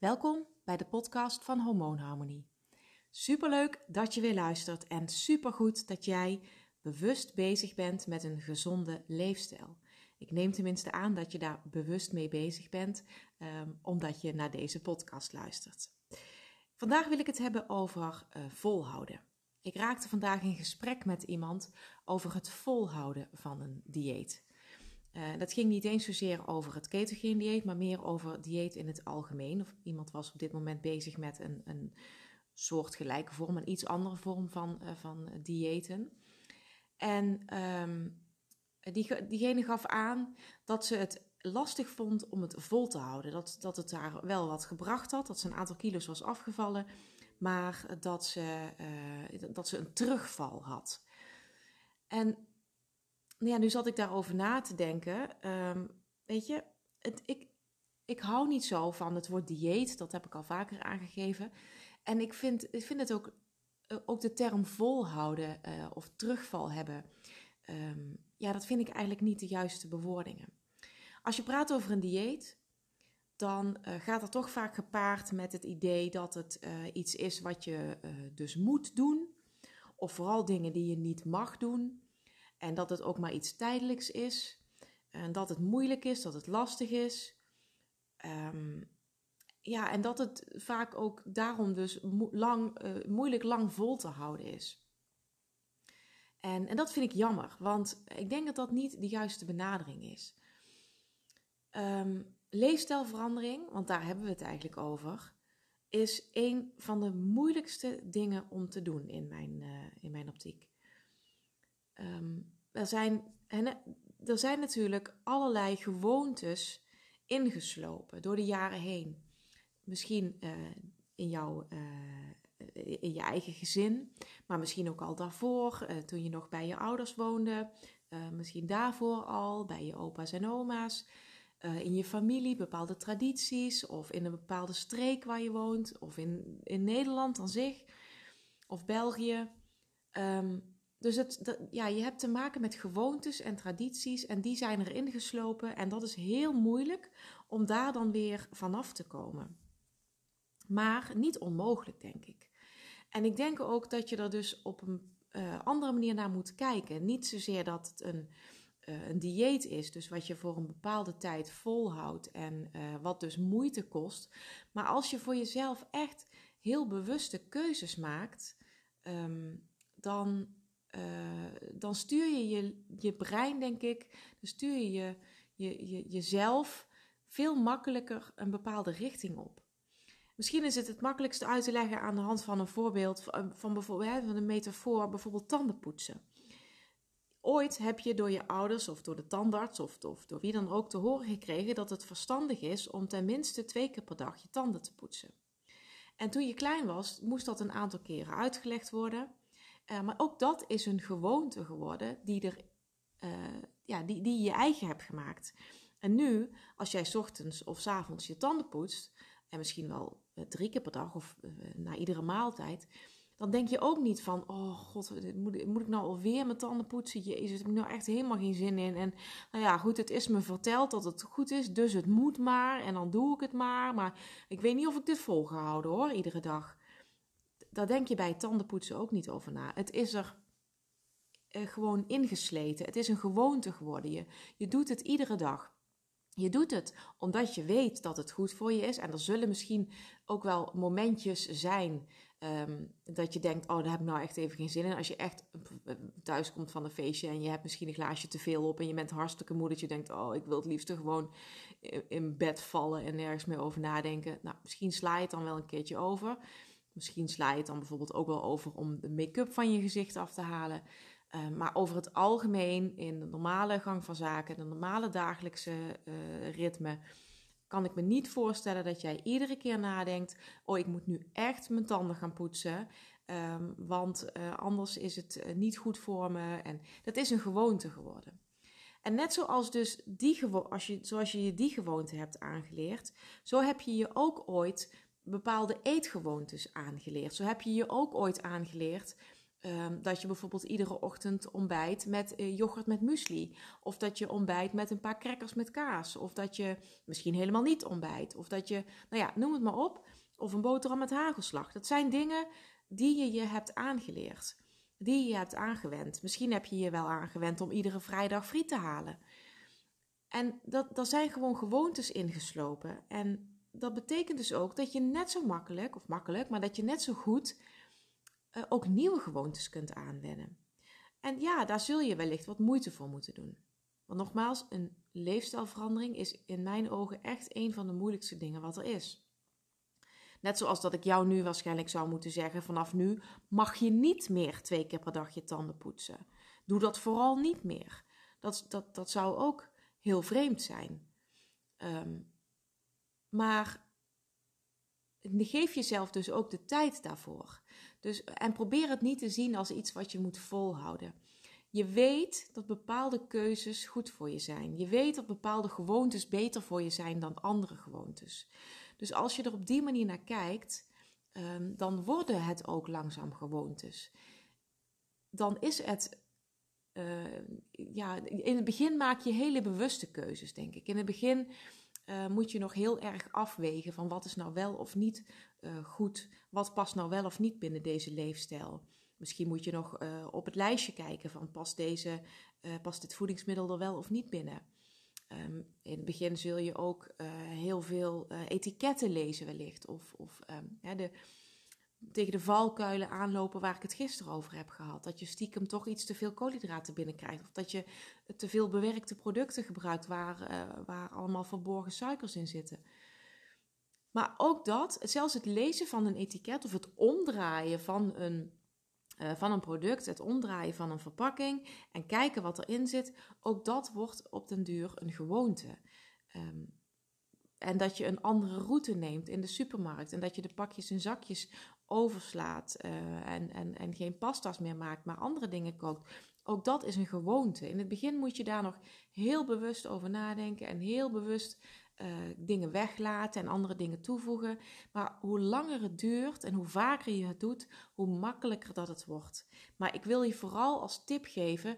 Welkom bij de podcast van Hormoonharmonie. Superleuk dat je weer luistert en supergoed dat jij bewust bezig bent met een gezonde leefstijl. Ik neem tenminste aan dat je daar bewust mee bezig bent, um, omdat je naar deze podcast luistert. Vandaag wil ik het hebben over uh, volhouden. Ik raakte vandaag in gesprek met iemand over het volhouden van een dieet. Uh, dat ging niet eens zozeer over het ketogeen dieet, maar meer over dieet in het algemeen. Of iemand was op dit moment bezig met een, een soortgelijke vorm, een iets andere vorm van, uh, van diëten. En um, die, diegene gaf aan dat ze het lastig vond om het vol te houden. Dat, dat het haar wel wat gebracht had, dat ze een aantal kilo's was afgevallen, maar dat ze, uh, dat ze een terugval had. En ja, nu zat ik daarover na te denken. Um, weet je, het, ik, ik hou niet zo van het woord dieet, dat heb ik al vaker aangegeven. En ik vind, ik vind het ook, eh, ook de term volhouden uh, of terugval hebben. Um, ja, dat vind ik eigenlijk niet de juiste bewoordingen. Als je praat over een dieet, dan uh, gaat er toch vaak gepaard met het idee dat het iets is wat je dus moet doen. Of vooral dingen die je niet mag doen. En dat het ook maar iets tijdelijks is. En dat het moeilijk is, dat het lastig is. Um, ja, en dat het vaak ook daarom dus lang, moeilijk lang vol te houden is. En, en dat vind ik jammer, want ik denk dat dat niet de juiste benadering is. Um, leefstijlverandering, want daar hebben we het eigenlijk over, is een van de moeilijkste dingen om te doen in mijn, uh, in mijn optiek. Um, er, zijn, er zijn natuurlijk allerlei gewoontes ingeslopen door de jaren heen. Misschien uh, in jouw uh, in je eigen gezin, maar misschien ook al daarvoor, uh, toen je nog bij je ouders woonde, misschien daarvoor al, bij je opa's en oma's, in je familie, bepaalde tradities, of in een bepaalde streek waar je woont, of in, in Nederland aan zich, of België. Um, dus het, ja, je hebt te maken met gewoontes en tradities en die zijn erin geslopen en dat is heel moeilijk om daar dan weer vanaf te komen. Maar niet onmogelijk, denk ik. En ik denk ook dat je er dus op een uh, andere manier naar moet kijken. Niet zozeer dat het een, uh, een dieet is, dus wat je voor een bepaalde tijd volhoudt en uh, wat dus moeite kost. Maar als je voor jezelf echt heel bewuste keuzes maakt, um, dan, dan stuur je, je je brein, denk ik, dan stuur je, je, je jezelf veel makkelijker een bepaalde richting op. Misschien is het het makkelijkste uit te leggen aan de hand van een voorbeeld van bijvoorbeeld van een metafoor, bijvoorbeeld tandenpoetsen. Ooit heb je door je ouders of door de tandarts of, of door wie dan ook te horen gekregen dat het verstandig is om tenminste twee keer per dag je tanden te poetsen. En toen je klein was, moest dat een aantal keren uitgelegd worden. Uh, maar ook dat is een gewoonte geworden die, er, uh, ja, die, die je eigen hebt gemaakt. En nu, als jij ochtends of s avonds je tanden poetst, en misschien wel uh, drie keer per dag of na iedere maaltijd, dan denk je ook niet van, oh god, moet, moet ik nou alweer mijn tanden poetsen? Jezus, heb ik nou echt helemaal geen zin in. En nou ja, goed, het is me verteld dat het goed is, dus het moet maar en dan doe ik het maar. Maar ik weet niet of ik dit volgehouden hoor, iedere dag. Daar denk je bij tandenpoetsen ook niet over na. Het is er uh, gewoon ingesleten. Het is een gewoonte geworden. Je, je doet het iedere dag. Je doet het omdat je weet dat het goed voor je is. En er zullen misschien ook wel momentjes zijn um, dat je denkt: Oh, daar heb ik nou echt even geen zin in. Als je echt thuis komt van een feestje en je hebt misschien een glaasje te veel op en je bent hartstikke moe, dat je denkt: Oh, ik wil het liefst gewoon in bed vallen en nergens meer over nadenken. Nou, misschien sla je het dan wel een keertje over. Misschien sla je het dan bijvoorbeeld ook wel over om de make-up van je gezicht af te halen. Uh, maar over het algemeen, in de normale gang van zaken, de normale dagelijkse uh, ritme, kan ik me niet voorstellen dat jij iedere keer nadenkt: Oh, ik moet nu echt mijn tanden gaan poetsen. Um, want uh, anders is het niet goed voor me. En dat is een gewoonte geworden. En net zoals, dus die als je, zoals je je die gewoonte hebt aangeleerd, zo heb je je ook ooit bepaalde eetgewoontes aangeleerd. Zo heb je je ook ooit aangeleerd Ehm, dat je bijvoorbeeld iedere ochtend ontbijt met uh, yoghurt met muesli. Of dat je ontbijt met een paar crackers met kaas. Of dat je misschien helemaal niet ontbijt. Of dat je, nou ja, noem het maar op. Of een boterham met hagelslag. Dat zijn dingen die je je hebt aangeleerd. Die je hebt aangewend. Misschien heb je je wel aangewend om iedere vrijdag friet te halen. En dat, dat zijn gewoon gewoontes ingeslopen. En dat betekent dus ook dat je net zo makkelijk, of makkelijk, maar dat je net zo goed uh, ook nieuwe gewoontes kunt aanwennen. En ja, daar zul je wellicht wat moeite voor moeten doen. Want nogmaals, een leefstijlverandering is in mijn ogen echt een van de moeilijkste dingen wat er is. Net zoals dat ik jou nu waarschijnlijk zou moeten zeggen: vanaf nu mag je niet meer twee keer per dag je tanden poetsen. Doe dat vooral niet meer. Dat, dat, dat zou ook heel vreemd zijn. Um, maar geef jezelf dus ook de tijd daarvoor. Dus, en probeer het niet te zien als iets wat je moet volhouden. Je weet dat bepaalde keuzes goed voor je zijn. Je weet dat bepaalde gewoontes beter voor je zijn dan andere gewoontes. Dus als je er op die manier naar kijkt, um, dan worden het ook langzaam gewoontes. Dan is het. Uh, ja, in het begin maak je hele bewuste keuzes, denk ik. In het begin uh, moet je nog heel erg afwegen van wat is nou wel of niet uh, goed, wat past nou wel of niet binnen deze leefstijl. Misschien moet je nog uh, op het lijstje kijken van past, deze, past dit voedingsmiddel er wel of niet binnen. Um, in het begin zul je ook heel veel etiketten lezen wellicht. Of, of ja, de, tegen de valkuilen aanlopen waar ik het gisteren over heb gehad. Dat je stiekem toch iets te veel koolhydraten binnenkrijgt. Of dat je te veel bewerkte producten gebruikt waar, uh, waar allemaal verborgen suikers in zitten. Maar ook dat, zelfs het lezen van een etiket of het omdraaien van een, uh, van een product, het omdraaien van een verpakking en kijken wat erin zit, ook dat wordt op den duur een gewoonte. Um, en dat je een andere route neemt in de supermarkt. En dat je de pakjes en zakjes overslaat uh, en, en, en geen pasta's meer maakt, maar andere dingen kookt. Ook dat is een gewoonte. In het begin moet je daar nog heel bewust over nadenken en heel bewust uh, dingen weglaten en andere dingen toevoegen. Maar hoe langer het duurt en hoe vaker je het doet, hoe makkelijker dat het wordt. Maar ik wil je vooral als tip geven.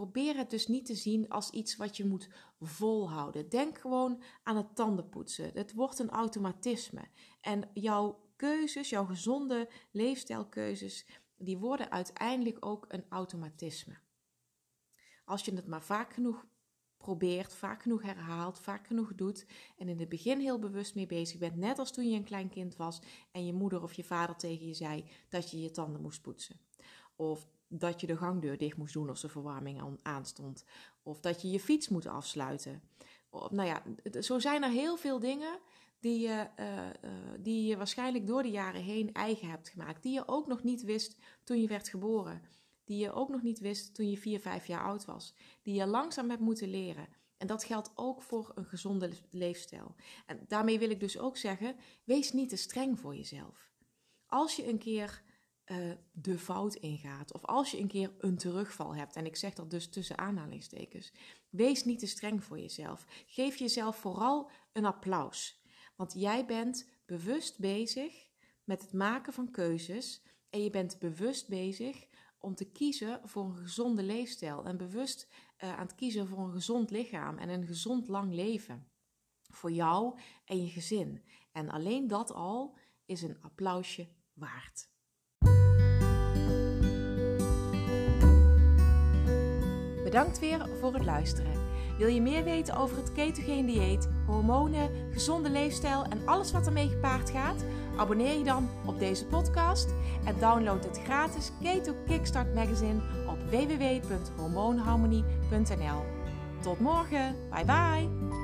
Probeer het dus niet te zien als iets wat je moet volhouden. Denk gewoon aan het tandenpoetsen. Het wordt een automatisme. En jouw keuzes, jouw gezonde leefstijlkeuzes, die worden uiteindelijk ook een automatisme. Als je het maar vaak genoeg probeert, vaak genoeg herhaalt, vaak genoeg doet en in het begin heel bewust mee bezig bent, net als toen je een klein kind was en je moeder of je vader tegen je zei dat je je tanden moest poetsen. Of dat je de gangdeur dicht moest doen als de verwarming aanstond. Of dat je je fiets moet afsluiten. Nou ja, zo zijn er heel veel dingen die je, uh, uh, die je waarschijnlijk door de jaren heen eigen hebt gemaakt. Die je ook nog niet wist toen je werd geboren. Die je ook nog niet wist toen je 4, 5 jaar oud was. Die je langzaam hebt moeten leren. En dat geldt ook voor een gezonde leefstijl. En daarmee wil ik dus ook zeggen: wees niet te streng voor jezelf. Als je een keer uh, de fout ingaat, of als je een keer een terugval hebt, en ik zeg dat dus tussen aanhalingstekens, wees niet te streng voor jezelf. Geef jezelf vooral een applaus. Want jij bent bewust bezig met het maken van keuzes en je bent bewust bezig om te kiezen voor een gezonde leefstijl en bewust uh, aan het kiezen voor een gezond lichaam en een gezond lang leven. Voor jou en je gezin. En alleen dat al is een applausje waard. Bedankt weer voor het luisteren. Wil je meer weten over het ketogeen dieet, hormonen, gezonde leefstijl en alles wat ermee gepaard gaat? Abonneer je dan op deze podcast en download het gratis Keto Kickstart magazine op www.hormoonharmonie.nl. Tot morgen, bye bye!